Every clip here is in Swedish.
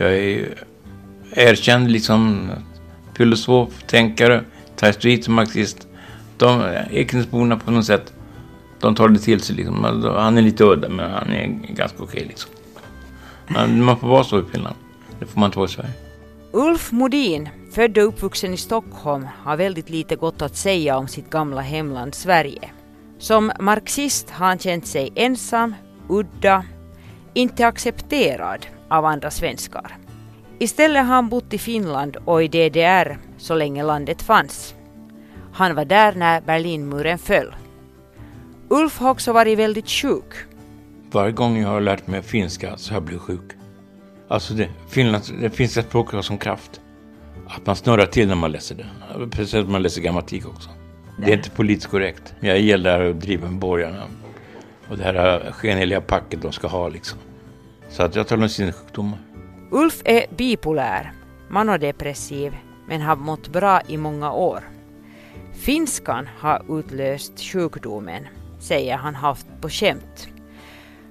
Jag är erkänd liksom filosof, tänkare, taistoid som marxist. De, Ekenäsborna på något sätt, de tar det till sig liksom. Han är lite udda men han är ganska okej liksom. Man, man får vara så i Finland. Det får man inte vara i Sverige. Ulf Modin, född och uppvuxen i Stockholm, har väldigt lite gott att säga om sitt gamla hemland Sverige. Som marxist har han känt sig ensam, udda, inte accepterad av andra svenskar. Istället har han bott i Finland och i DDR så länge landet fanns. Han var där när Berlinmuren föll. Ulf har också varit väldigt sjuk. Varje gång jag har lärt mig finska så har jag blivit sjuk. Alltså det, Finland, det finska språket har som kraft. Att man snurrar till när man läser det. Precis som man läser grammatik också. Det är inte politiskt korrekt. Jag gillar att driva med borgarna. Och det här skenheliga packet de ska ha liksom. Så att jag talar om sinnessjukdomar. Ulf är bipolär, manodepressiv, men har mått bra i många år. Finskan har utlöst sjukdomen, säger han haft på skämt.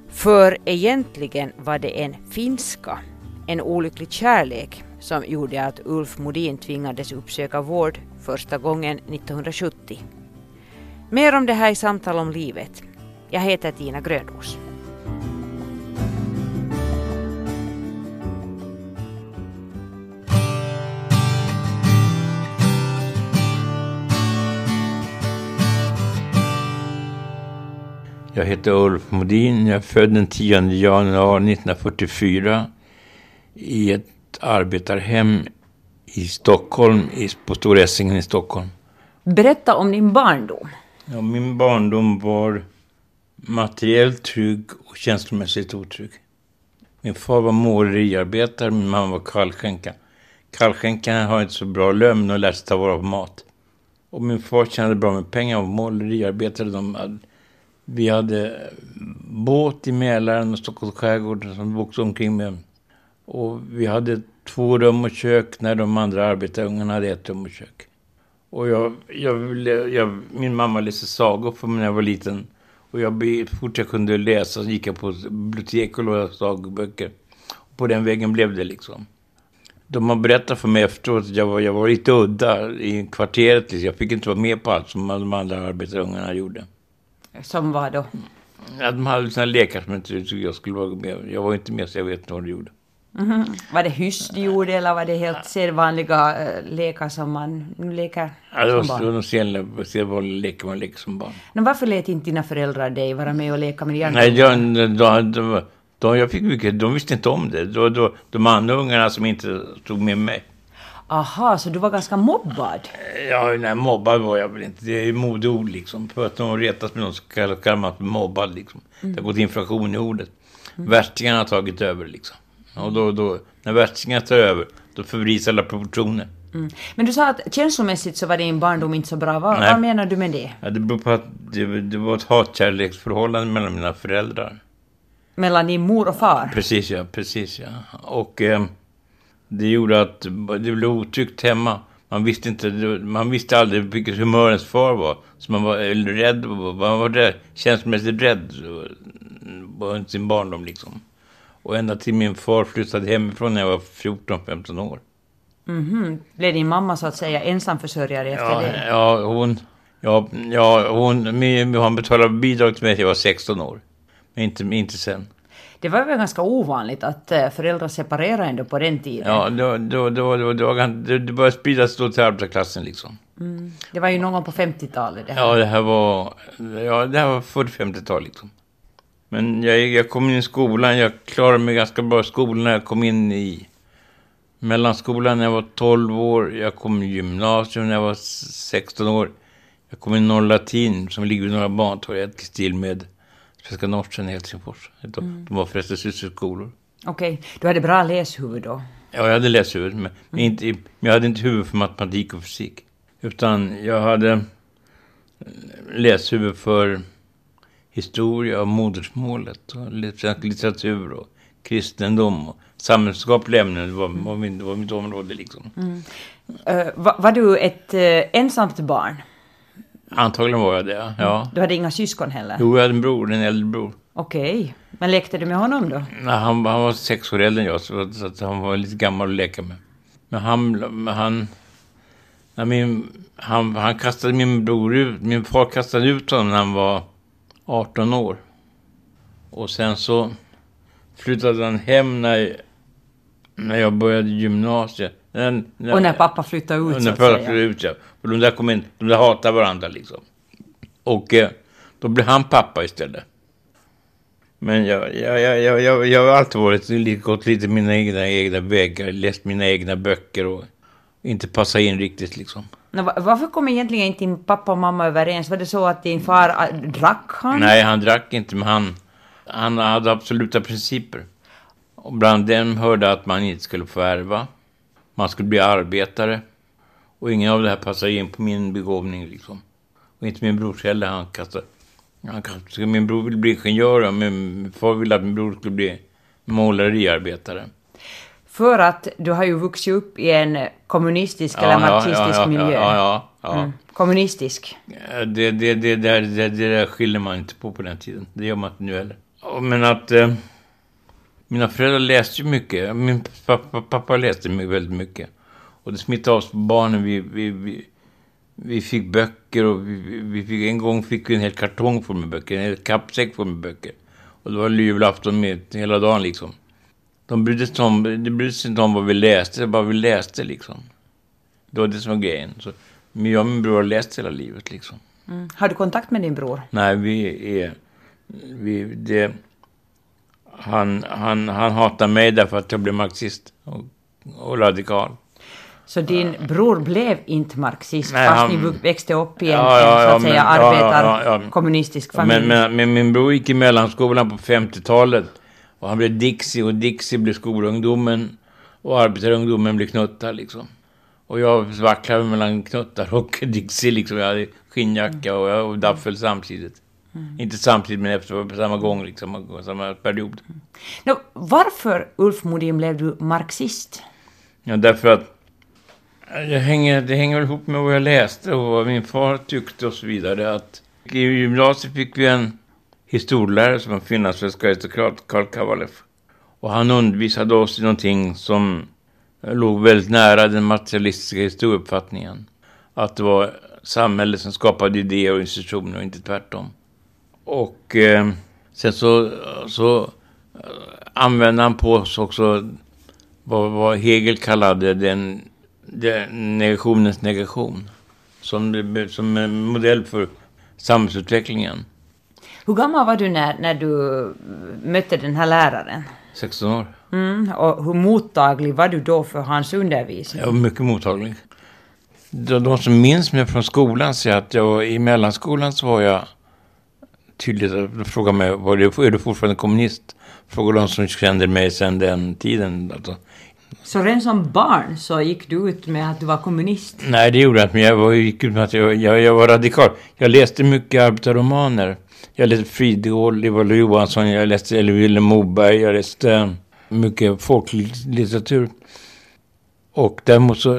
För egentligen var det en finska, en olycklig kärlek, som gjorde att Ulf Modin tvingades uppsöka vård första gången 1970. Mer om det här i Samtal om livet. Jag heter Tina Grönros. Jag heter Ulf Modin. Jag är född den 10 januari 1944 i ett arbetarhem i Stockholm, på Stora Essingen i Stockholm. Berätta om din barndom. Ja, min barndom var materiellt trygg och känslomässigt otrygg. Min far var måleriarbetare, min mamma var kallskänka. Kallskänkan har inte så bra lön, de lärde sig ta vara på mat. Och min far tjänade bra med pengar och måleriarbetare. De hade, vi hade båt i Mälaren och Stockholms skärgård som vi åkte omkring med. Och vi hade två rum och kök när de andra arbetarungarna hade ett rum och kök. Och jag, jag, jag, min mamma läste sagor för mig när jag var liten. Och jag, fort jag kunde läsa så gick jag på bibliotek och lånade sagoböcker. På den vägen blev det liksom. De har berättat för mig efteråt att jag var, jag var lite udda i kvarteret. Liksom. Jag fick inte vara med på allt som de andra arbetarungarna gjorde. Som vad då? Ja, de hade sådana lekar som jag inte jag skulle vara med. Jag var inte med så jag vet inte vad de gjorde. Mm -hmm. Var det hyss du gjorde eller var det helt sedvanliga äh, lekar som man leker var, som barn? Det var sedvanliga lekar man leker som barn. Men varför lät inte dina föräldrar dig vara med och leka med hjärnan? Nej, jag, då, då, då, jag fick mycket, de visste inte om det. Då, då, de andra ungarna som inte stod med mig. Aha, så du var ganska mobbad? Ja, nej, mobbad var jag väl inte. Det är ju modeord liksom. För att de retas med någon så kallar man mobbad liksom. Mm. Det har gått inflation i ordet. Mm. Värstingarna har tagit över liksom. Och då, då, när värstingar tar över, då förvrids alla proportioner. Mm. Men du sa att känslomässigt så var din barndom inte så bra. Vad, vad menar du med det? Ja, det beror på att det, det var ett hatkärleksförhållande mellan mina föräldrar. Mellan din mor och far? Precis ja, precis ja. Och eh, det gjorde att det blev otryggt hemma. Man visste, inte, man visste aldrig vilket humör ens far var. Så man var rädd, man var rädd, känslomässigt rädd på sin barndom liksom. Och ända till min far flyttade hemifrån när jag var 14-15 år. Mm -hmm. Blev din mamma så att säga ensamförsörjare efter ja, det? Ja, hon, ja, ja, hon, hon betalade bidrag till mig när jag var 16 år. Men inte, inte sen. Det var väl ganska ovanligt att eh, föräldrar separerade ändå på den tiden? Ja, det, det, det, det, det, det, det började spridas då till arbetarklassen liksom. Mm. Det var ju någon gång på 50-talet det här. Ja, det här var, ja, det här var 40-50-tal liksom. Men jag, jag kom in i skolan, jag klarade mig ganska bra i skolan när jag kom in i mellanskolan när jag var 12 år. Jag kom i gymnasium när jag var 16 år. Jag kom in i Norr Latin som ligger vid Norra Bantorget i stil med Svenska Norsen i Helsingfors. De, mm. de var förresten systerskolor. Okej, okay. du hade bra läshuvud då? Ja, jag hade läshuvud. Men, mm. inte, men jag hade inte huvud för matematik och fysik. Utan jag hade läshuvud för historia och modersmålet och litteratur och kristendom och samhällsskapliga ämnen. Det var, var, min, det var mitt område liksom. Mm. Uh, var, var, du ett uh, ensamt barn? Antagligen var jag det, ja. Du hade inga syskon heller? Jo, jag hade en bror, en äldre bror. Okej. Okay. Men lekte du med honom då? Nej, han, han var sex år äldre än jag, så, så att han var lite gammal att leka med. Men han... han när min, han, han kastade min bror ut, min far kastade ut honom när han var 18 år. Och sen så flyttade han hem när, när jag började gymnasiet. När, när, och när pappa flyttade ut, När pappa flyttade ut, ja. För de där kom in, de där hatar varandra liksom. Och eh, då blev han pappa istället. Men jag, jag, jag, jag, jag, har alltid varit, gått lite mina egna, egna vägar, läst mina egna böcker och inte passat in riktigt liksom. Varför kom egentligen inte din pappa och mamma överens? Var det så att din far äh, drack han? Nej, han drack inte, men han, han hade absoluta principer. Och bland dem hörde att man inte skulle få ärva. Man skulle bli arbetare. Och ingen av det här passade in på min begåvning liksom. Och inte min brors heller. Han kastade, han kastade, min bror ville bli ingenjör och min far ville att min bror skulle bli måleriarbetare. För att du har ju vuxit upp i en kommunistisk ja, eller marxistisk ja, ja, miljö. Ja, ja, mm. Kommunistisk. Det, det, det, där, det, det där skiljer man inte på på den tiden. Det gör man inte nu heller. Men att... Eh, mina föräldrar läste ju mycket. Min pappa, pappa läste väldigt mycket. Och det smittade av sig på barnen. Vi, vi, vi, vi fick böcker och vi, vi fick, en gång fick vi en hel kartong full med böcker. En hel kappsäck full med böcker. Och det var julafton med hela dagen liksom. De brydde sig, om, de brydde sig inte om vad vi läste, bara vi läste liksom. Det var det som var grejen. Så, men jag och min bror har läst hela livet liksom. Mm. Har du kontakt med din bror? Nej, vi är... Vi, det, han, han, han hatar mig därför att jag blev marxist och, och radikal. Så din bror blev inte marxist Nej, fast han, ni växte upp i en, ja, ja, en så att säga arbetar ja, kommunistisk familj? Men, men, men, min bror gick i mellanskolan på 50-talet och han blev Dixie och Dixie blev skolungdomen och arbetarungdomen blev knuttar liksom. Och jag vacklade mellan knuttar och Dixie liksom. Jag hade skinnjacka och, och daffel samtidigt. Mm. Inte samtidigt men efter på samma gång liksom, samma period. Mm. No, varför Ulf Modin blev du marxist? Ja, därför att jag hänger, det hänger väl ihop med vad jag läste och vad min far tyckte och så vidare. Att I gymnasiet fick vi en historielärare som var finlandssvensk aristokrat, Karl Kavalev. Och han undervisade oss i någonting som låg väldigt nära den materialistiska historieuppfattningen. Att det var samhället som skapade idéer och institutioner och inte tvärtom. Och eh, sen så, så eh, använde han på oss också vad, vad Hegel kallade den, den negationens negation. Som, som en modell för samhällsutvecklingen. Hur gammal var du när, när du mötte den här läraren? 16 år. Mm, och hur mottaglig var du då för hans undervisning? Jag var mycket mottaglig. De, de som minns mig från skolan säger att jag i mellanskolan så var jag tydligt att fråga mig, var det, är du fortfarande kommunist? Fråga de som kände mig sedan den tiden. Alltså. Så redan som barn så gick du ut med att du var kommunist? Nej, det gjorde jag inte, men jag var, gick ut med att jag, jag, jag var radikal. Jag läste mycket arbetarromaner. Jag läste Fridegård, Ivar Johansson, jag läste Vilhelm Moberg, jag läste mycket folklig litteratur. Och däremot så,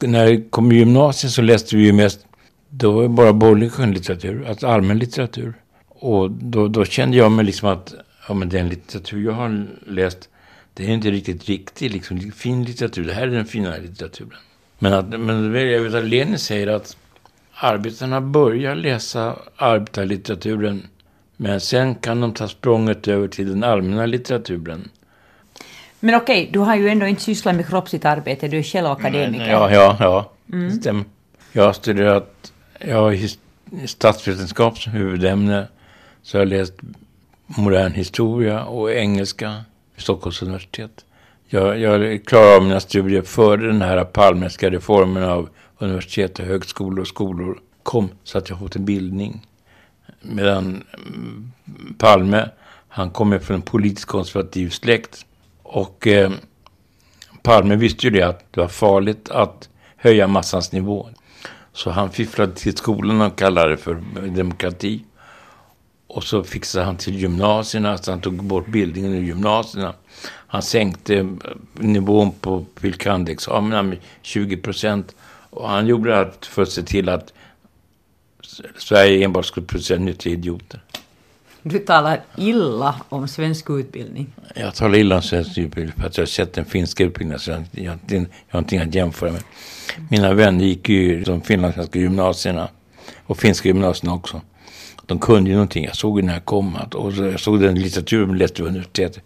när jag kom i gymnasiet så läste vi ju mest, då var det bara borgerlig skönlitteratur, alltså allmän litteratur. Och då, då kände jag mig liksom att, ja men den litteratur jag har läst, det är inte riktigt riktig, liksom fin litteratur. Det här är den fina litteraturen. Men, att, men jag vet att Lenin säger att arbetarna börjar läsa arbetarlitteraturen men sen kan de ta språnget över till den allmänna litteraturen. Men okej, du har ju ändå inte sysslat med kroppsligt arbete, du är själv akademiker. Ja, ja, ja. Mm. Stämmer. Jag har studerat, jag har statsvetenskap som huvudämne, så jag har läst modern historia och engelska vid Stockholms universitet. Jag, jag klarade av mina studier före den här Palmeska reformen av universitet och högskolor och skolor kom, så att jag fått en bildning. Medan mm, Palme, han kommer från en politiskt konservativ släkt. Och eh, Palme visste ju det att det var farligt att höja massans nivå. Så han fifflade till skolan och kallade det för demokrati. Och så fixade han till gymnasierna, så han tog bort bildningen i gymnasierna. Han sänkte eh, nivån på fil. med 20 procent. Och han gjorde det för att se till att Sverige enbart skulle producera nyttiga idioter. Du talar illa om svensk utbildning. Jag talar illa om svensk utbildning för att jag har sett den finska utbildningen. Så jag, jag, jag har ingenting att jämföra med. Mina vänner gick ju de finlandssvenska gymnasierna och finska gymnasierna också. De kunde ju någonting. Jag såg ju när jag kom och jag såg den litteraturen med läste universitetet.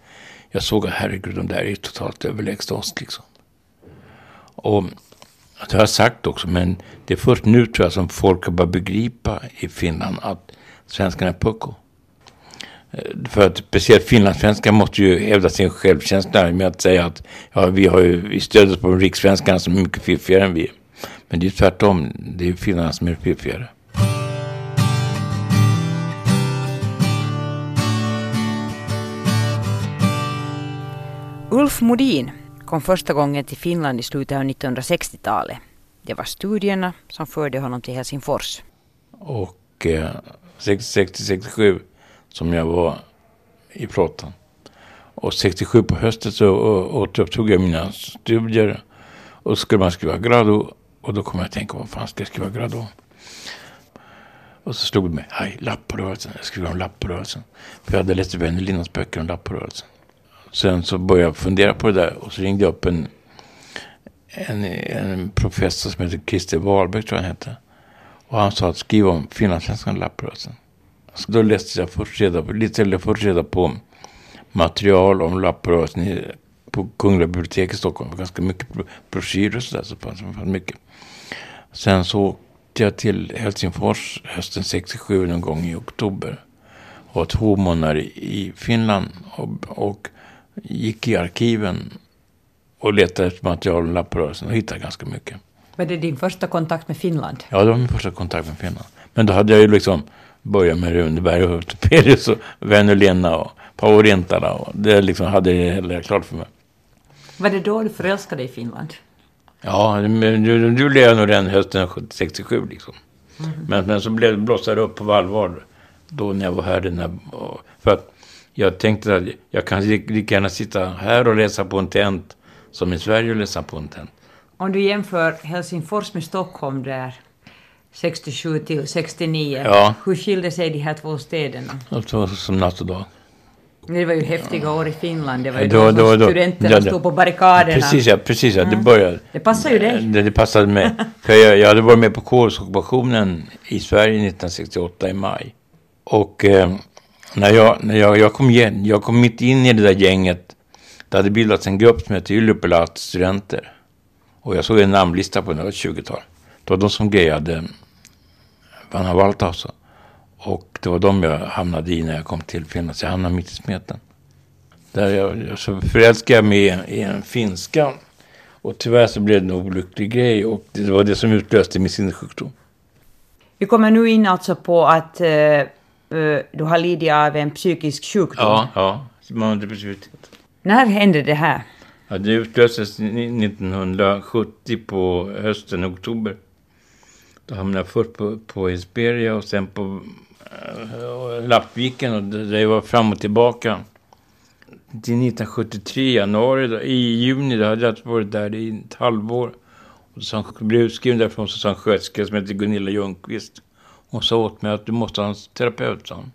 Jag såg att herregud, de där är ju totalt överlägsna oss liksom. Och det har jag sagt också, men det är först nu tror jag som folk har börjat begripa i Finland att svenskarna är pucko. Eh, för att speciellt finlandssvenskar måste ju hävda sin självkänsla med att säga att ja, vi, har ju, vi stöder oss på rikssvenskarna som är mycket fiffigare än vi. Men det är tvärtom, det är finnarna som är fiffigare. Ulf Modin kom första gången till Finland i slutet av 1960-talet. Det var studierna som förde honom till Helsingfors. Och eh, 66-67 som jag var i flottan. Och 67 på hösten så återupptog jag mina studier. Och så skulle man skriva grado. Och då kom jag att tänka, vad fan ska jag skriva grad om? Och så slog det mig, hej, lapprörelsen. Jag skrev om lapprörelsen. För jag hade läst Wenner böcker om lapprörelsen. Sen så började jag fundera på det där och så ringde jag upp en, en, en professor som heter Christer Wahlberg, tror jag han hette. Och han sa att skriva om finlandssvenskan lapprörelsen. Så då läste jag först reda på, lite först reda på material om lapprörelsen på Kungliga biblioteket i Stockholm. Ganska mycket broschyrer och sådär. Så fanns det mycket. Sen så åkte jag till Helsingfors hösten 67 någon gång i oktober. Och var två månader i Finland. Och, och gick i arkiven och letade efter material om lapprörelsen och hittade ganska mycket. Var det din första kontakt med Finland? Ja, det var min första kontakt med Finland. Men då hade jag ju liksom börjat med Runeberg och Ortopedius och Väinö Linna och Paavo Rintala. Och det liksom hade jag hela klart för mig. Var det då du förälskade dig i Finland? Ja, du blev jag nog redan hösten 67 liksom. Mm. Men, men så blev det blossade upp på allvar då när jag var här. Den här, för att jag tänkte att jag kan lika gärna sitta här och läsa på en tent som i Sverige och läsa på en tent. Om du jämför Helsingfors med Stockholm där 67 till 69, ja. hur skilde sig de här två städerna? Alltså, som natt och dag. Det var ju häftiga år i Finland. Det var ju då, då, då studenterna ja, stod på barrikaderna. Precis, ja. Precis, ja. Det började. Det passade ju dig. Det, det passade mig. För jag, jag hade varit med på kårockupationen i Sverige 1968 i maj. Och eh, när jag, när jag, jag kom igen, jag kom mitt in i det där gänget. Det hade bildats en grupp som hette Yliopilat studenter. Och jag såg en namnlista på några 20-tal. Det var de som grejade Vanna Valtausa. Och det var de jag hamnade i när jag kom till Finland. Så jag hamnade mitt i smeten. Där jag, så förälskade jag mig i en finska. Och tyvärr så blev det en olycklig grej. Och det var det som utlöste min sinnessjukdom. Vi kommer nu in alltså på att eh du har lidit av en psykisk sjukdom. Ja, ja. Mandepressivitet. När hände det här? Ja, det utlöstes 1970 på hösten, oktober. Då hamnade jag först på, på Hesperia och sen på äh, Lappviken och där jag var fram och tillbaka. Till 1973, januari, då, i juni, då hade jag varit där i ett halvår. Och så blev utskriven därifrån så sa en sköterska som heter Gunilla Ljungqvist. Hon sa åt mig att du måste ha en terapeut, sa hon.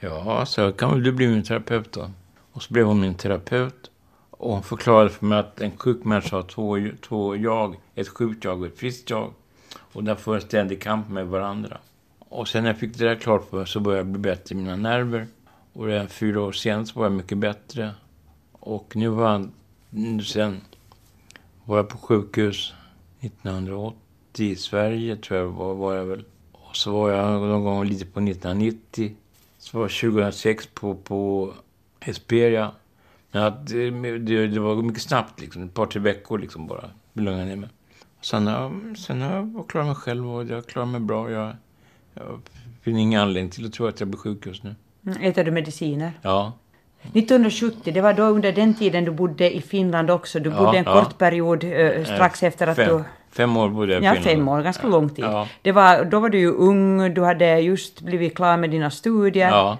Ja, så kan väl du bli min terapeut då. Och så blev hon min terapeut. Och hon förklarade för mig att en sjuk människa har två, två jag. Ett sjukt jag och ett friskt jag. Och där får en ständig kamp med varandra. Och sen när jag fick det där klart för mig så började jag bli bättre i mina nerver. Och redan fyra år senare så var jag mycket bättre. Och nu var jag, sen var jag på sjukhus 1980 i Sverige, tror jag var, var jag väl. Så var jag någon gång lite på 1990. Så var jag 2006 på, på Hesperia. Men att det, det, var mycket snabbt, liksom. ett par, tre veckor liksom bara. Lugnade ner mig. Sen har, sen har jag klarat mig själv och jag klarar mig bra. Jag, jag finner ingen anledning till att tro att jag blir sjuk just nu. Mm, äter du mediciner? Ja. 1970, det var då under den tiden du bodde i Finland också. Du bodde ja, en kort period äh, strax efter att fem, du... Fem år bodde jag i Finland. Ja, fem år, ganska lång tid. Ja. Det var, då var du ju ung, du hade just blivit klar med dina studier. Ja.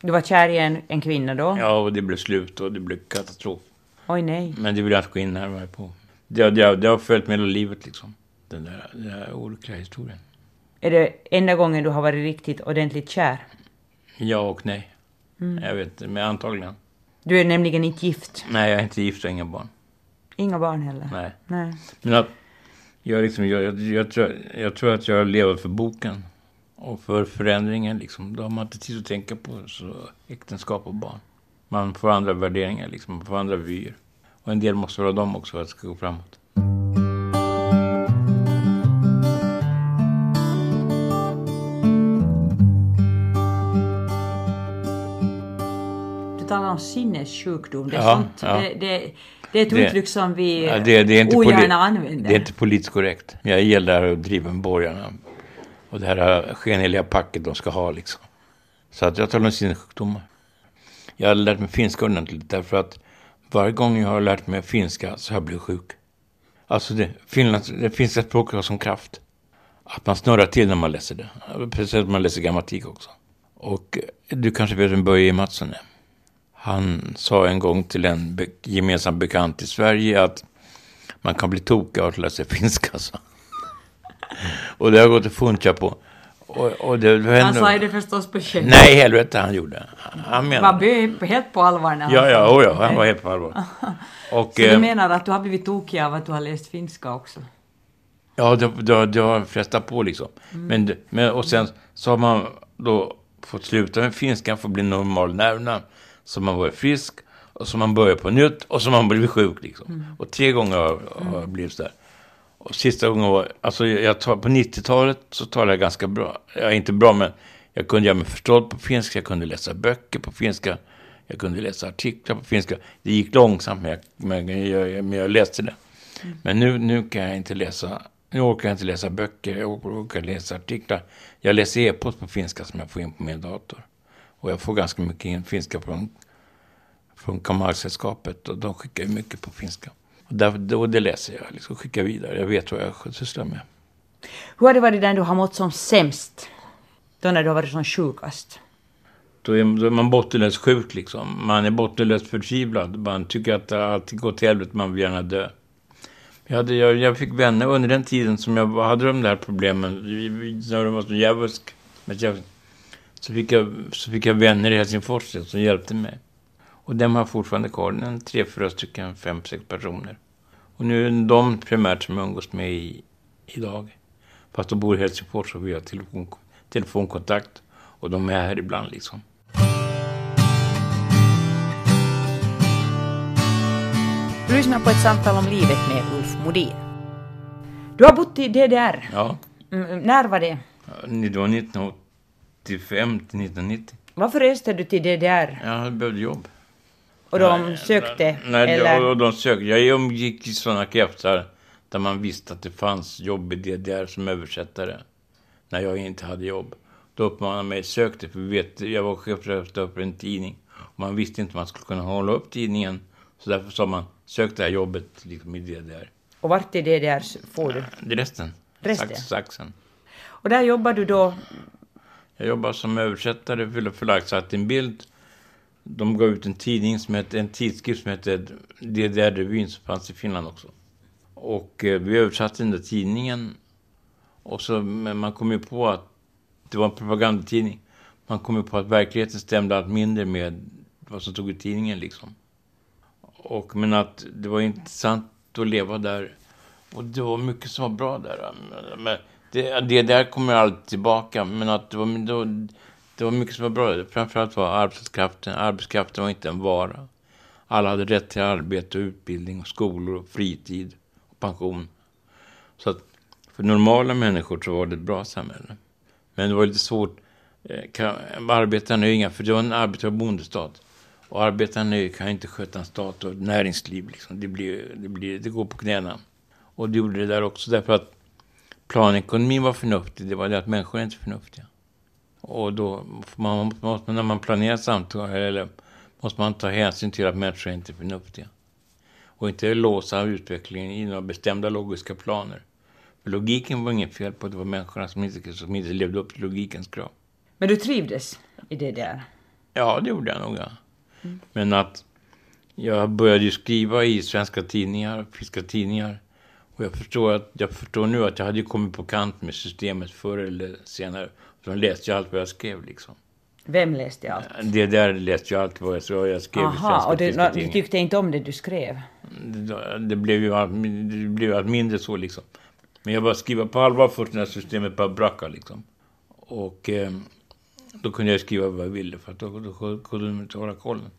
Du var kär i en, en kvinna då? Ja, och det blev slut och det blev katastrof. Oj, nej. Men det vill jag inte gå in närmare på. Det, det, det har följt med hela livet liksom. Den där, den där olyckliga historien. Är det enda gången du har varit riktigt ordentligt kär? Ja och nej. Jag vet inte, men antagligen. Du är nämligen inte gift. Nej, jag är inte gift och inga barn. Inga barn heller. Nej. Nej. Men att jag, liksom, jag, jag, jag, tror, jag tror att jag lever för boken. Och för förändringen liksom. Då har man inte tid att tänka på så äktenskap och barn. Man får andra värderingar liksom. Man får andra vyer. Och en del måste vara dem också för att det ska gå framåt. Du talar om sinnessjukdom. Det är, Ja, sånt, ja. Det, det, det är ett Det- uttryck som vi Ja, det, det är inte ogärna använder. Det är inte politiskt korrekt. Jag gillar att driva med borgarna. Och det här skenheliga packet de ska ha liksom. Så att jag talar om sinnessjukdomar. Jag har lärt mig finska ordentligt därför att varje gång jag har lärt mig finska så har jag blivit sjuk. Alltså det, Finlands, det finska språket har som kraft. Att man snurrar till när man läser det. Precis som man läser grammatik också. Och eh, du kanske vet vem Börje Mattsson är? Han sa en gång till en be- gemensam bekant i Sverige att man kan bli tokig av att läsa finska. Så. Och det har gått att funka på. Och, och det, det Han sa det förstås på skämt. Nej, helvete han gjorde. Han menade... Var helt på allvar när han Ja, ja, oh ja, han var helt på allvar. Och, Så du eh, menar att du har blivit tokig av att du har läst finska också? Ja, det, det, det har frestat på liksom. Men, det- men, och sen så har man då fått sluta med finskan för att bli normal nervnamn. Så man var frisk, och så man börjar på nytt och så man blivit sjuk liksom. Och tre gånger har, har jag blivit där. Och sista gången var, alltså jag tar, på 90-talet så talade jag ganska bra. Jag är inte bra men jag kunde göra mig förstådd på finska, jag kunde läsa böcker på finska. Jag kunde läsa artiklar på finska. Det gick långsamt men jag, men jag, men jag läste det. Men nu, nu kan jag inte läsa, nu orkar jag inte läsa böcker, jag orkar läsa artiklar. Jag läser e-post på finska som jag får in på min dator. Och jag får ganska mycket in finska från, från Kamalsällskapet och de skickar ju mycket på finska. Och, där, då, det läser jag, liksom skickar vidare. Jag vet vad jag sysslar med. Hur har det varit när du har mått som sämst? Då när du har varit som sjukast? Då är, då är man bottenlöst sjuk liksom. Man är bottenlöst förtvivlad. Man tycker att allt går till helvete, man vill gärna dö. Jag, hade, jag, jag fick vänner under den tiden som jag hade de där problemen. När de var så djävulsk. Så fick, jag, så fick jag vänner i Helsingfors som hjälpte mig. Och dem har fortfarande kvar. En tre, fyra stycken, fem, sex personer. Och nu är det de primärt som jag umgås med i, idag. Fast de bor i Helsingfors och vi har telefon, telefonkontakt. Och de är här ibland liksom. Du lyssnar på ett samtal om livet med Ulf Modin. Du har bott i DDR. Ja, Mm, när var det? det var 1985 till 1990. Varför reste du till DDR? Jag behövde jobb. Och de sökte? Nej, eller? och de sökte. Jag umgick i sådana kretsar där man visste att det fanns jobb i DDR som översättare. När jag inte hade jobb. Då uppmanade mig, sök det, för vi vet, jag var chefredaktör för en tidning. Och man visste inte om man skulle kunna hålla upp tidningen. Så därför sa man, sök det här jobbet liksom i DDR. Och vart i DDR får du? Det är resten. Resten? Sax, saxen. Och där jobbar du då? Jag jobbade som översättare för förlaget en bild. De gav ut en tidning som hette, en tidskrift som hette DDR-revyn som fanns i Finland också. Och eh, vi översatte den där tidningen. Och så, men man kom ju på att det var en propagandatidning. Man kom ju på att verkligheten stämde allt mindre med vad som stod i tidningen liksom. Och, men att det var intressant att leva där. Och det var mycket som var bra där. Men det, det där kommer alltid tillbaka. Men att det var, det var, det var mycket som var bra. Framförallt var arbetskraften. Arbetskraften var inte en vara. Alla hade rätt till arbete och utbildning och skolor och fritid och pension. Så att för normala människor så var det ett bra samhälle. Men det var lite svårt. Eh, kan- Arbetarna är ju inga, för det var en arbetar och bondestat. Och arbetarna är kan ju inte sköta en stat och ett näringsliv. Liksom. Det, blir, det, blir, det går på knäna. Och det gjorde det där också därför att planekonomin var förnuftig. Det var det att människor är inte förnuftiga. Och då man, måste man, när man planerar samtal, eller måste man ta hänsyn till att människor inte är förnuftiga. Och inte låsa utvecklingen i några bestämda logiska planer. För logiken var inget fel på, det var människorna som inte, som inte levde upp till logikens krav. Men du trivdes i DDR? Ja, det gjorde jag nog. Ja. Men att jag började ju skriva i svenska tidningar, finska tidningar. Och jag förstår, att, jag förstår nu att jag hade kommit på kant med systemet förr eller senare. Så de läste ju allt vad jag skrev liksom. Vem läste allt? Det där läste jag allt vad jag så jag skrev Aha, och du, nå, du tyckte inte om det du skrev? Det, det blev ju allt, det blev allt mindre så liksom. Men jag började skriva på allvar först när systemet började bracka liksom. Och eh, då kunde jag skriva vad jag ville för att då, då kunde de inte hålla kollen.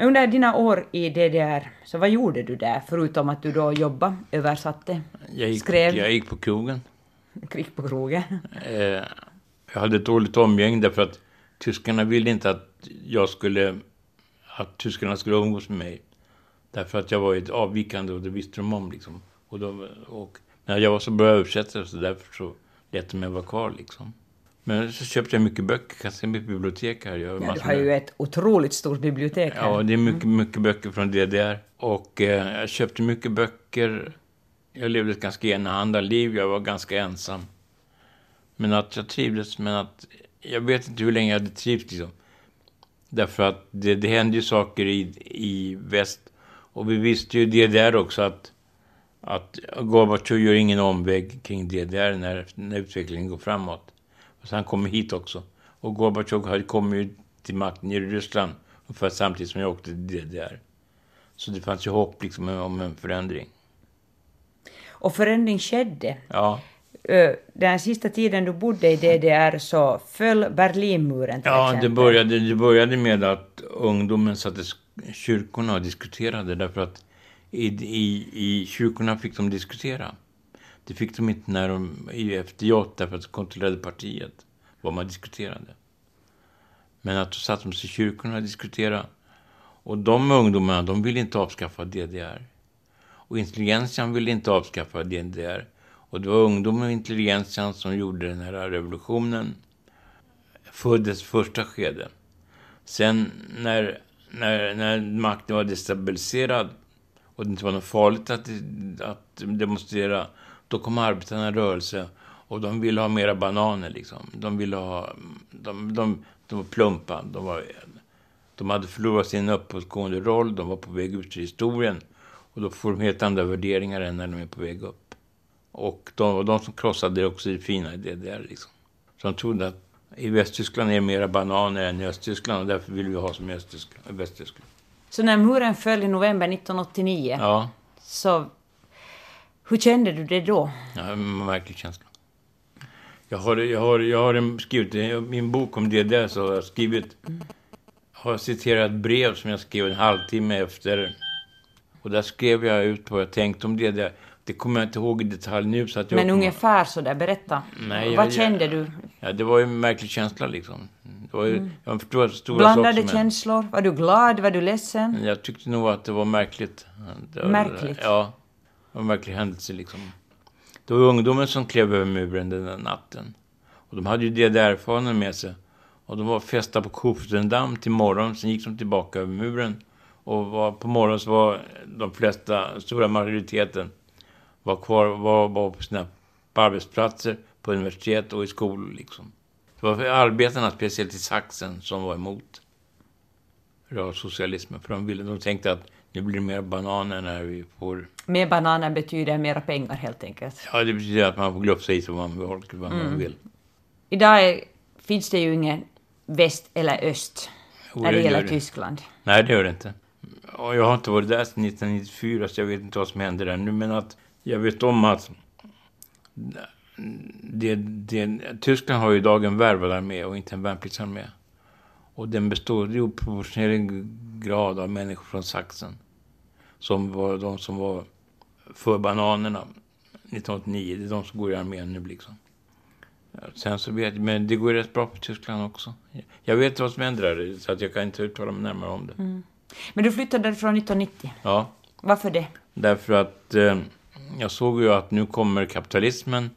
Under dina år i DDR, så vad gjorde du där, förutom att du då jobbade, översatte, Jag gick, skrev, jag gick på krogen. krig på krogen? Eh, jag hade ett dåligt omgäng därför att tyskarna ville inte att jag skulle, att tyskarna skulle umgås med mig. Därför att jag var ett avvikande och det visste de om liksom. Och, då, och när jag var så bra översättare så därför så lät de mig vara kvar liksom. Men så köpte jag mycket böcker, kan se mitt bibliotek här. Jag har Ja, du har ju ett otroligt stort bibliotek här. Ja, det är mycket, mycket böcker från DDR. Och eh, jag köpte mycket böcker. Jag levde ett ganska enahanda liv. Jag var ganska ensam. Men att jag trivdes, men att jag vet inte hur länge jag hade trivts liksom. Därför att det, det hände ju saker i, i väst. Och vi visste ju DDR också att, att Gorbatjov gör ingen omväg kring DDR när, när utvecklingen går framåt. Så han kommer hit också. Och Gorbatjov hade kommit till makten i Ryssland ungefär samtidigt som jag åkte till DDR. Så det fanns ju hopp liksom om en förändring. Och förändring skedde. Ja, Ö, Den sista tiden du bodde i DDR så föll Berlinmuren till ja det, exempel. började, det började med att ungdomen satt i sk- kyrkorna och diskuterade därför att i, i, i kyrkorna fick de diskutera. Det fick de inte när de, i FDJ därför att de kontrollerade partiet, vad man diskuterade. Men att då satt de sig i kyrkorna och diskuterade. Och de ungdomarna, de ville inte avskaffa DDR. Och intelligentian ville inte avskaffa DDR. Och det var ungdomen och intelligentian som gjorde den här revolutionen Föddes första skede. Sen när, när, när makten var destabiliserad och det inte var något farligt att, att demonstrera, då kom arbetarna i rörelse och de ville ha mera bananer liksom. De ville ha, de, de, de var plumpa, de, var, de hade förlorat sin uppåtgående roll, de var på väg ut i historien och då får de helt andra värderingar än när de är på väg upp. Och de, de som krossade det också det fina i DDR liksom. Så de trodde att i Västtyskland är det mera bananer än i Östtyskland och därför vill vi ha som i Östtyskland, i Västtyskland. Så när muren föll i november 1989, Ja, så hur kände du det då? ja en märklig känsla. Jag har, jag har, jag har skrivit, i min bok om DDR så har jag skrivit, har citerat brev som jag skrev en halvtimme efter. Och där skrev jag ut vad jag tänkte om DDR. Det kommer jag inte ihåg i detalj nu så att jag... Men ungefär så där, berätta. Nej, Vad jag- kände du? Ja, det var ju en märklig känsla liksom. Det var ju, jag förstår stora Mm. Blandade saker, känslor? Var du glad? Var du ledsen? Jag tyckte nog att det var märkligt. Det var, Märkligt? Ja. En verklig händelse liksom. Det var ungdomen som klev över muren den där natten. Och de hade ju DDR-faner med sig. Och de var fästa på Kofotendam till morgon. Sen gick de tillbaka över muren. Och var, på morgonen så var de flesta, stora majoriteten, var kvar, var, var på sina på arbetsplatser, på universitet och i skolor liksom. Det var arbetarna, speciellt i Sachsen, som var emot socialismen. För de, ville, de tänkte att nu blir det mer bananer när vi får... Mer bananer betyder mera pengar helt enkelt. Ja, det betyder att man får glufsa i sig vad man, vill- vad Mm. man vill. Idag är, finns det ju ingen väst eller öst Jo, när det det gäller det. Tyskland. Nej, det gör det inte. Och jag har inte varit där sedan 1994, så jag vet inte vad som händer där nu. Men att jag vet om att det, det, Tyskland har ju idag en värvad armé och inte en värnpliktsarmé. Och den består i oproportionerlig grad av människor från Sachsen. Som var de som var för bananerna 1989. Det är de som går i armén nu liksom. Sen så vet jag, men det går rätt bra på Tyskland också. Jag vet vad som händer där, så att jag kan inte uttala mig närmare om det. Men du flyttade därifrån 1990. Ja, Varför det? därför att eh, jag såg ju att nu kommer kapitalismen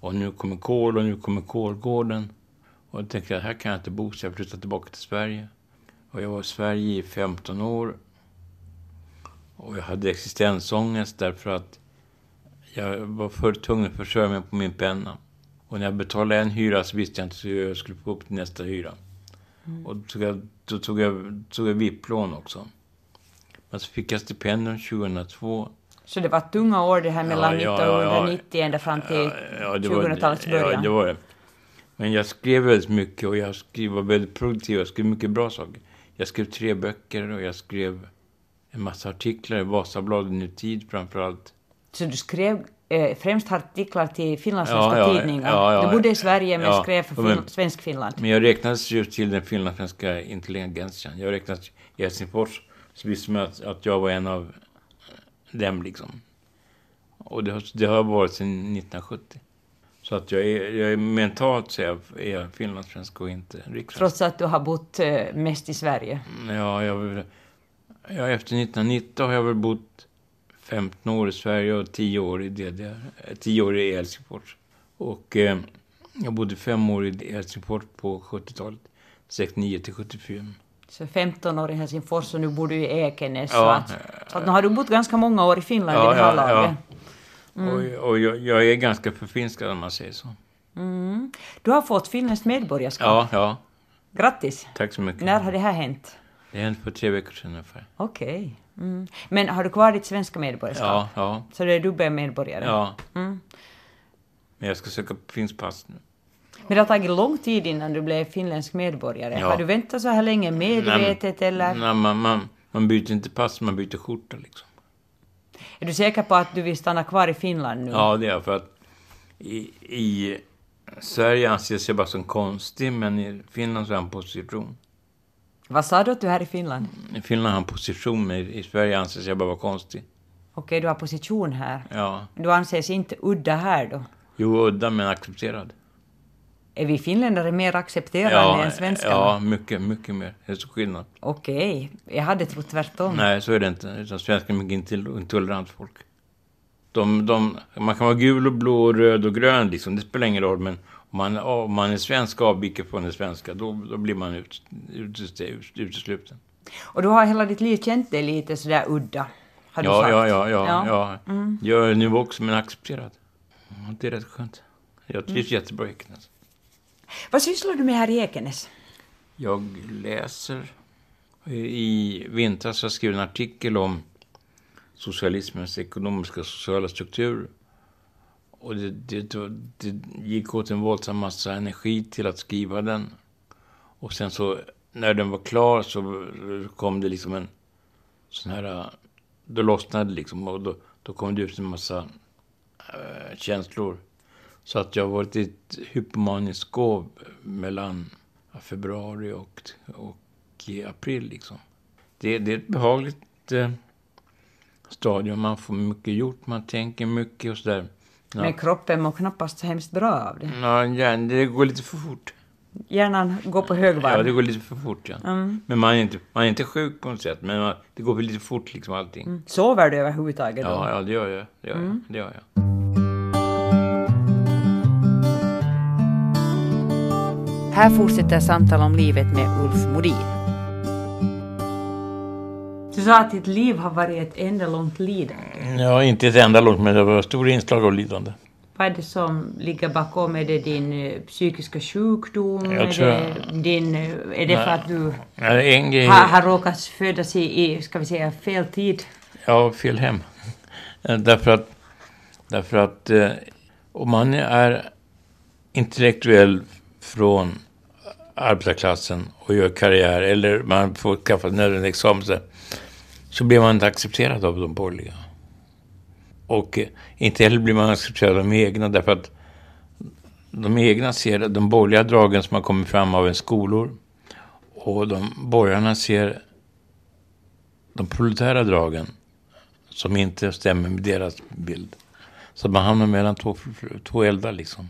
och nu kommer kol och nu kommer kolgården. Och jag tänkte att här kan jag inte bo, så jag flyttade tillbaka till Sverige. Och jag var i Sverige i 15 år. Och jag hade existensångest därför att jag var för tung att försörja mig på min penna. Och när jag betalade en hyra så visste jag inte hur jag skulle få upp till nästa hyra. Och då tog jag, då tog jag, tog jag VIP-lån också. Men så fick jag stipendium 2002. Så det var tunga år det här mellan Ja, ja, ja, ja. 1990 ända fram till Ja, det var- 2000-talets Ja, början. det var det. Men jag skrev väldigt mycket och jag skrev, var väldigt produktiv. Jag skrev mycket bra saker. Jag skrev tre böcker och jag skrev en massa artiklar i Vasabladet Nu Tid framförallt. Så du skrev eh, främst artiklar till finlandssvenska Ja, ja, tidningar? ja, ja. du bodde i Sverige men Ja, skrev för men- svensk Finland? Men jag räknas ju till den finlandssvenska intelligensen. Jag räknas i Helsingfors. Så visste man att, att jag var en av dem liksom. Och det har, det har varit sedan 1970. Så att jag är, jag är mentalt så jag, är jag finlandssvensk och inte rikssvensk. Trots att du har bott eh, mest i Sverige? Ja, jag, vill- ja, efter 1990 har jag väl bott 15 år i Sverige och 10 år i DDR. eh, 10 år i Helsingfors. Och eh, jag bodde fem år i Helsingfors på 70-talet. 69 till 74. Så 15 år i Helsingfors och nu bor du i Ekenäs. Ja, så att, så att nu har du bott ganska många år i Finland i det här laget. Och, och jag, jag är ganska förfinskad om man säger så. Mm. Du har fått finländskt medborgarskap. Ja, ja. Grattis! Tack så mycket. När har det här hänt? Det hände för tre veckor sedan ungefär. Okej. Mm. Men har du kvar ditt svenska medborgarskap? Ja, ja, Så du är dubbelmedborgare? ja. Mm. Men jag ska söka finsk pass nu. Men det har tagit lång tid innan du blev finländsk medborgare. Ja. Har du väntat så här länge medvetet eller? Nej, man, man, man byter inte pass, man byter skjorta liksom. Är du säker på att du vill stanna kvar i Finland nu? Ja, det är jag. För att i, i Sverige anses jag bara som konstig, men i Finland så har jag en position. Vad sa du att du är här i Finland? I Finland har en position, men i Sverige anses jag bara vara konstig. Okej, du har position här. Ja. Du anses inte udda här då? Jo, udda men accepterad. Är vi finländare mer accepterade Ja, än svenskarna? ja, mycket, mycket mer. Det är så skillnad. Okej, jag hade trott tvärtom. Nej, så är det inte. Utan svenskar är mycket intoler- intolerant folk. De, de, man kan vara gul och blå och röd och grön liksom, det spelar ingen roll. Men man, om man är svensk och avviker från det svenska, då, då blir man ut, ut, utesluten. Och du har hela ditt liv känt dig lite sådär udda? Har du Ja, sagt? ja, ja, ja, Ja. Mm. ja. Jag är nu också, men accepterad. Det är rätt skönt. Jag trivs Mm. jättebra i Ekenäs. Vad sysslar du med här i Ekenäs? Jag läser. I vintras har jag skrivit en artikel om socialismens ekonomiska och sociala struktur. Och det, det, det gick åt en våldsam massa energi till att skriva den. Och sen så, när den var klar så kom det liksom en sån här... Då lossnade det liksom och då, då kom det ut en massa äh, känslor. Så att jag har varit i ett hypomaniskt skov mellan februari och, och i april. Liksom. Det, det är ett behagligt eh, stadium. Man får mycket gjort, man tänker mycket och sådär. Ja. Men kroppen mår knappast så hemskt bra av det. Ja, ja, det går lite för fort. Hjärnan går på högvarv. Ja, det går lite för fort. Ja. Mm. Men man är, inte, man är inte sjuk på något sätt. Men man, det går väl lite fort liksom allting. Mm. Sover du överhuvudtaget då? Ja, ja, det gör jag. Det gör, Mm. jag. det gör jag. Här fortsätter samtal om livet med Ulf Modin. Du sa att ditt liv har varit ett enda långt lidande. Ja, inte ett enda långt, men det var stora inslag av lidande. Vad är det som ligger bakom? Är det din eh, psykiska sjukdom? Jag är, tror- det din, eh, är det för att du en grej... har, har råkat födas i, i, ska vi säga, fel tid? Ja, fel hem. Därför att, därför att eh, om man är intellektuell från arbetarklassen och gör karriär eller man får skaffa nödvändig examen så, blir man inte accepterad av de borgerliga. Och eh, inte heller blir man accepterad av de egna därför att de egna ser de borgerliga dragen som har kommit fram av en skolor och de borgarna ser de proletära dragen som inte stämmer med deras bild. Så man hamnar mellan två, två eldar liksom.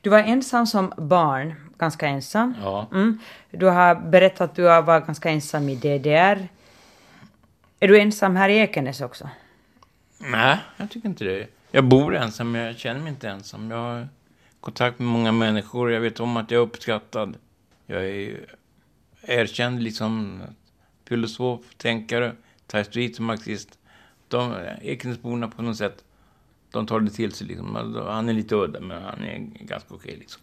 Du var ensam som barn, ganska ensam. Ja. Mm. Du har berättat att du varit ganska ensam i DDR. Är du ensam här i Ekenäs också? Nej, jag tycker inte det. Jag bor ensam, men jag känner mig inte ensam. Jag har kontakt med många människor. Jag vet om att jag är uppskattad. Jag är erkänd liksom filosof, tänkare, tar och marxist. De, Ekenäsborna på något sätt, de tar det till sig liksom. Han är lite udda, men han är ganska okej liksom.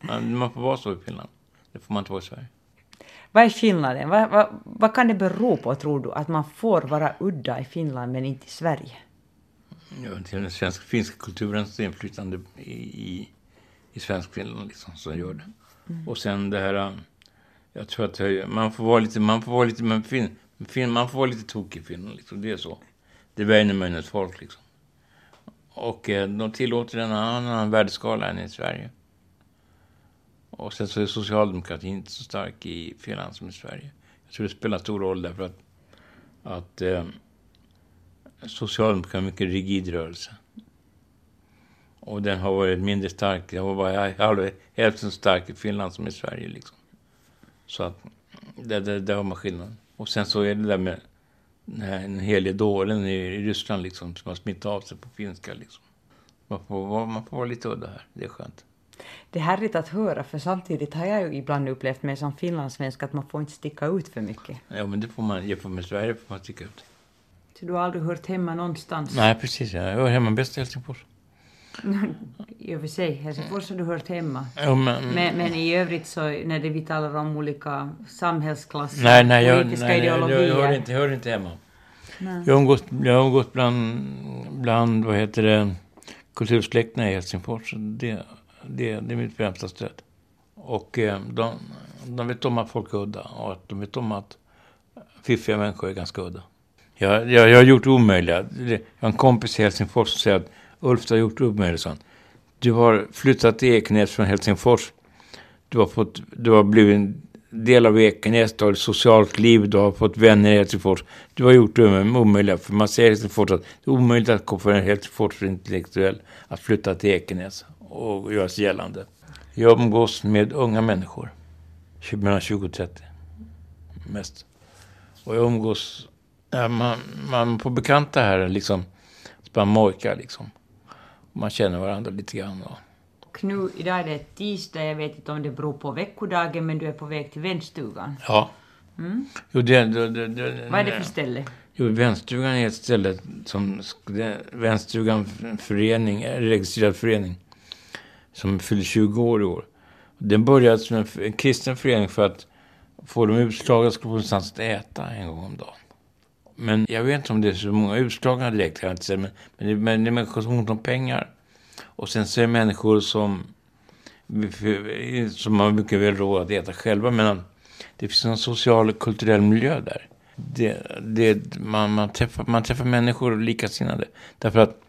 Man får vara så i Finland. Det får man inte vara i Sverige. Vad är skillnaden? Vad, vad, vad kan det bero på, tror du, att man får vara udda i Finland men inte i Sverige? Ja, den svenska finska kulturens inflytande i, i, i svensk Finland liksom, som gör det. Mm. Och sen det här, äh, jag tror att man får vara lite, man får vara lite, man, fin, fin, man får vara lite tokig i Finland liksom, det är så. Det är Väinämöinens folk liksom. Och eh, de tillåter en annan, annan värdeskala än i Sverige. Och sen så är socialdemokratin inte så stark i Finland som i Sverige. Jag tror det spelar stor roll därför att, att eh, socialdemokratin är en mycket rigid rörelse. Och den har varit mindre stark, den har varit hälften så stark i Finland som i Sverige liksom. Så att, där, där, där har man skillnaden. Och sen så är det där med den helige dåren i Ryssland liksom, som har smittat av sig på finska liksom. Man får, man får vara lite udda här, det är skönt. Det är härligt att höra, för samtidigt har jag ju ibland upplevt mig som finlandssvensk att man får inte sticka ut för mycket. Ja, men det får man, jämfört med Sverige får man sticka ut. Så du har aldrig hört hemma någonstans? Nej, precis. Jag hör hemma bäst i Helsingfors. I och för sig, Helsingfors har du hört hemma. Ja, men, men, men, i övrigt så när det vi talar om olika samhällsklasser, nej, nej, jag, politiska nej, ideologier. Jag, jag, hör inte, jag hör inte hemma. Nej. Jag har umgått, jag har umgått bland, bland, vad heter det, kultursläkterna i Helsingfors. Det, det, det är mitt främsta stöd. Och eh, de, de vet om att folk är udda och att de vet om att fiffiga människor är ganska udda. Jag, jag, jag har gjort det omöjliga. Jag har en kompis i Helsingfors som säger att Ulf, du har gjort det omöjliga. Du har flyttat till Ekenäs från Helsingfors. Du har, fått, du har blivit en del av Ekenäs, du har ett socialt liv, du har fått vänner i Helsingfors. Du har gjort det omöjliga, för man säger i Helsingfors att det är omöjligt att för en Helsingfors intellektuell att flytta till Ekenäs och göra sig gällande. Jag umgås med unga människor, mellan 20 och 30 mest. Och jag umgås, ja, man, man får bekanta här liksom, man mojkar liksom. Man känner varandra lite grann. Och, och nu, idag är det tisdag, jag vet inte om det beror på veckodagen, men du är på väg till vänstugan. Ja. Mm. Jo, det, det, det, det, Vad är det för ställe? Jo, vänstugan är ett ställe som Vänstugan förening, registrerad förening, som fyller 20 år i år. Den började som en, en kristen förening för att få de utslagna skulle få någonstans att äta en gång om dagen. Men jag vet inte om det är så många utslagna direkt. Men, men, det, men det är människor som har ont om pengar. Och sen så är det människor som, som har mycket väl råd att äta själva. Men det finns en social och kulturell miljö där. Det, det, man, man, träffar, man träffar människor likasinnade. Därför att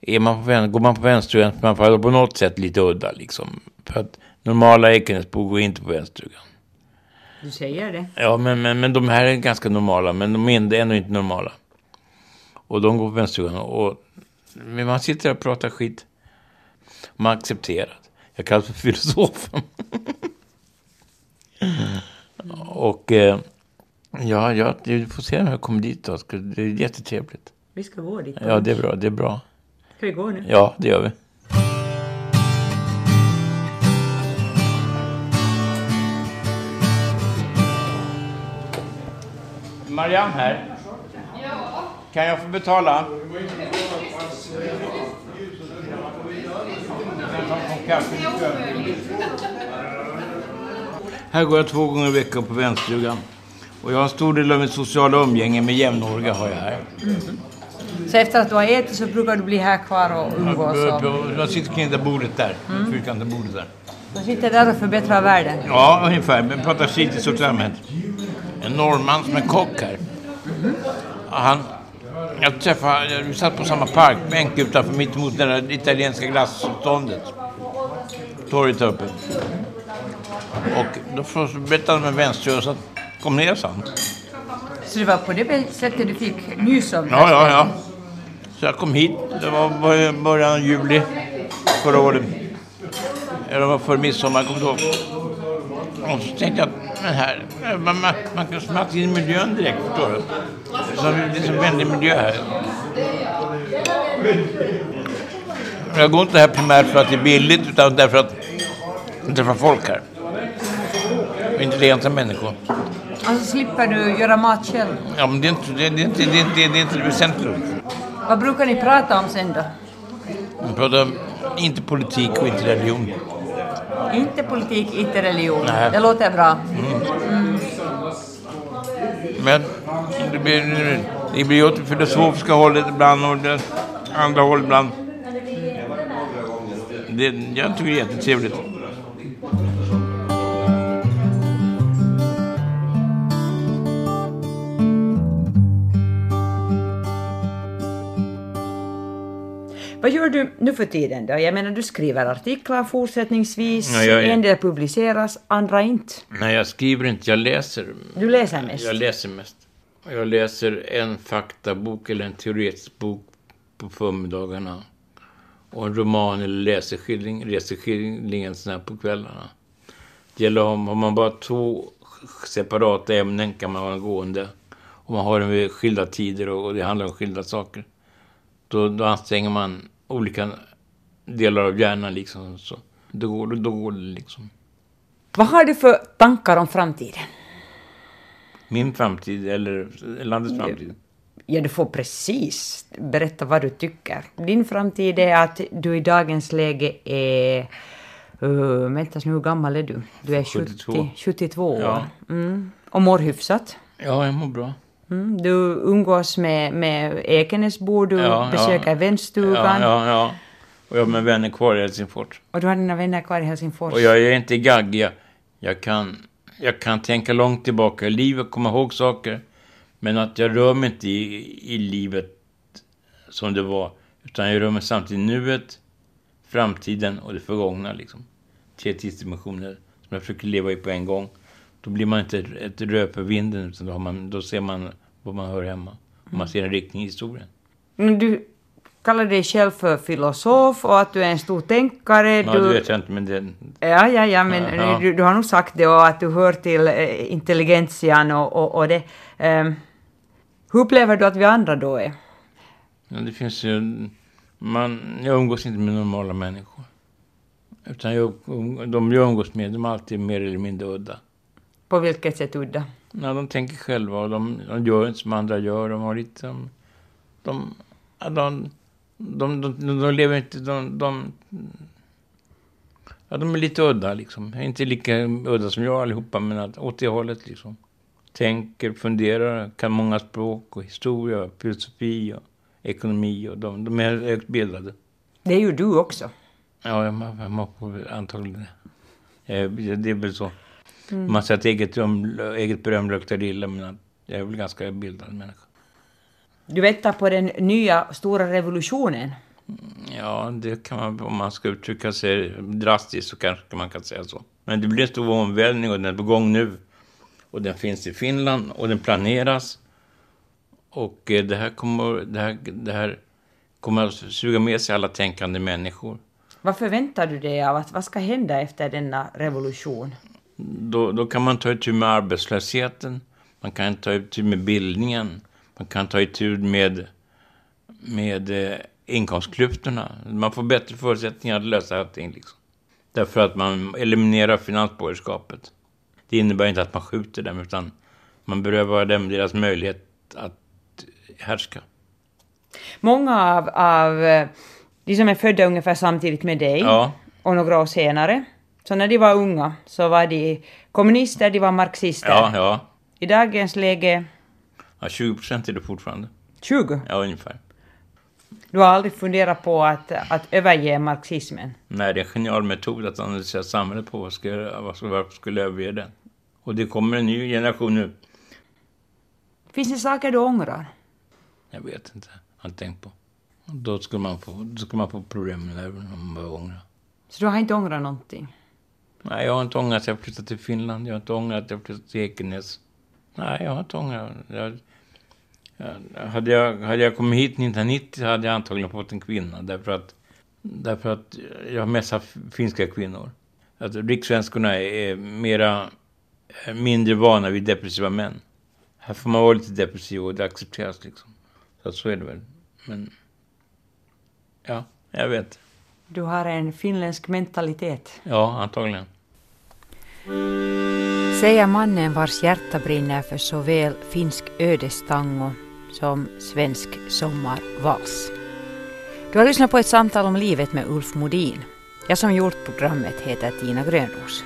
är man på, går man på vänsterstugan så man på något sätt lite udda. Liksom. För att normala Ekenäsbor går inte på vänsterstugan. Du säger det? Ja, men, men, men de här är ganska normala, men de är ändå inte normala. Och de går på vänsterstugan. Och, men man sitter och pratar skit. Man accepterar. Jag kallas för filosofen. och eh, ja, ja, du får se när jag kommer dit då. Det är jättetrevligt. Vi ska gå dit. Ja, det är bra. Det är bra. Ska vi gå nu? Ja, det gör vi. Marianne här. Kan jag få betala? Här går jag två gånger i veckan på vänsterstugan. Och jag har en stor del av mitt sociala umgänge med jämnåriga har jag här. Mm. Så efter att du har ätit så brukar du bli här kvar och umgås? Jag, jag sitter kring det bordet där, mm. fyrkantiga bordet där. Du sitter där och förbättrar världen? Ja, ungefär. Men pratar i stort allmänt en norrman som är kock här. Han, jag träffade, vi satt på samma parkbänk utanför mittemot det där italienska glassståndet. Torget där uppe. Och då berättade han med vänster och sa kom ner sa han. Så det var på det sättet du fick nys om Ja, ja, ja. Så jag kom hit, det var början av juli förra året. Eller var för midsommar, kommer ihåg. Och så tänkte jag men här, man, man, man kan smälta in i miljön direkt, förstår du. Så det är så vänlig miljö här. Jag går inte här primärt för att det är billigt, utan därför att jag träffar folk här. Intelligenta människor. Alltså slipper du göra mat själv? Ja, men det är inte det, är inte, det, är inte, det, är inte det väsentliga. Vad brukar ni prata om sen då? Vi pratar inte politik och inte religion. Inte politik, inte religion. Nej. Det låter bra. Mm. Mm. Men det blir, det blir åt det filosofiska hållet ibland och det andra hållet ibland. det, jag tycker det är jättetrevligt. Vad gör du nu för tiden då? Jag menar, du skriver artiklar fortsättningsvis, Ja, jag en del publiceras, andra inte. Nej, jag skriver inte, jag läser. Du läser mest. Jag läser mest. Jag läser en faktabok eller en teoretisk bok på förmiddagarna. Och en roman eller läseskildring, reseskildring en sån här på kvällarna. Det gäller om, om man bara två separata ämnen kan man ha gående. Och man har dem vid skilda tider och, och det handlar om skilda saker. Då, då anstränger man olika delar av hjärnan liksom. Så. Då, går, det- då går det liksom. Vad har du för tankar om framtiden? Min framtid eller landets framtid. Ja, du får precis berätta vad du tycker. Din framtid är att du i dagens läge är... Uh, vänta nu, hur gammal är du? Du är 72. 70, 72 år. Ja. Mm. Och mår hyfsat. Ja, jag mår bra. Mm. Du umgås med, med Ekenäsbor, du Ja, besöker ja. vänstugan Ja, ja. Och jag har med vänner kvar i Helsingfors. och du har dina vänner kvar i Helsingfors. Och jag är inte gaggig. Jag, jag, kan, jag kan tänka långt tillbaka i livet, komma ihåg saker. Men att jag rör mig inte i, i livet som det var. Utan jag rör mig samtidigt i nuet, framtiden och det förgångna. Liksom. Tre tidsdimensioner som jag försöker leva i på en gång. Då blir man inte ett, rö på vinden, utan då, man, då ser man var man hör hemma. Och man ser en riktning i historien. Men Du kallar dig själv för filosof och att du är en stor tänkare. Ja, det vet jag inte, men det... Ja, ja, ja, men Ja, ja. Du, du har nog sagt det och att du hör till eh, intelligentian och, och, och det. Ehm, hur upplever du att vi andra då är? Ja, det finns ju... Man, jag umgås inte med normala människor. Utan jag, de jag umgås med, de är alltid mer eller mindre udda. På vilket sätt udda? Ja, de tänker själva och de, de gör inte som andra gör. De har lite... De, de, de, de, de, lever inte... De, de, ja, de är lite udda liksom. Inte lika udda som jag allihopa, men att, åt det hållet liksom. Tänker, funderar, kan många språk och historia, filosofi och ekonomi. Och de, de är högt bildade. Det är ju du också. Ja, jag må på antagligen. Eh, Det är väl så. Man säger att eget, rum, eget beröm luktar illa, men jag är väl ganska bildad människa. Du väntar på den nya stora revolutionen. Ja, det kan man, om man ska uttrycka sig drastiskt så kanske man kan säga så. Men det blir en stor omvälvning och den är på gång nu. Och den finns i Finland och den planeras. Och eh, det här kommer, det här, det här kommer att suga med sig alla tänkande människor. Vad förväntar du dig av att vad ska hända efter denna revolution? Då, då kan man ta itu med arbetslösheten, man kan ta itu med bildningen, man kan ta itu med, med eh, inkomstklyftorna. Man får bättre förutsättningar att lösa allting. Liksom. Därför att man eliminerar finansborgerskapet. Det innebär inte att man skjuter dem, utan man berövar dem deras möjlighet att härska. Många av, av eh, de som är födda ungefär samtidigt med dig Ja, och några år senare, så när de var unga så var de kommunister, de var marxister. ja, ja. I dagens läge ja 20 procent är det fortfarande. 20. Ja, ungefär. Du har aldrig funderat på att, att överge marxismen? Nej, det är en genial metod att analysera samhället på. Vad ska, varför skulle jag överge den? Och det kommer en ny generation nu. Finns det saker du ångrar? Jag vet inte. Jag har inte tänkt på. Då skulle man få, då skulle man få problem med det om man börjar ångra. Så du har inte ångrat någonting? Nej, jag har inte ångrat att jag flyttat till Finland. Jag har inte ångrat att jag flyttat till Ekenäs. Nej, jag har inte ångrat. Jag, jag, hade, jag, hade jag kommit hit 1990 hade jag antagligen fått en kvinna. Därför att, därför att jag har mest haft finska kvinnor. Att rikssvenskorna är mera, eh, mindre vana vid depressiva män. Här får man vara lite depressiv och det accepteras liksom. Så så är det väl. Men, ja, jag vet. Du har en finländsk mentalitet. Ja, antagligen. Säger mannen vars hjärta brinner för såväl finsk ödestango som svensk sommarvals. Du har lyssnat på ett samtal om livet med Ulf Modin. Jag som gjort programmet heter Tina Grönros.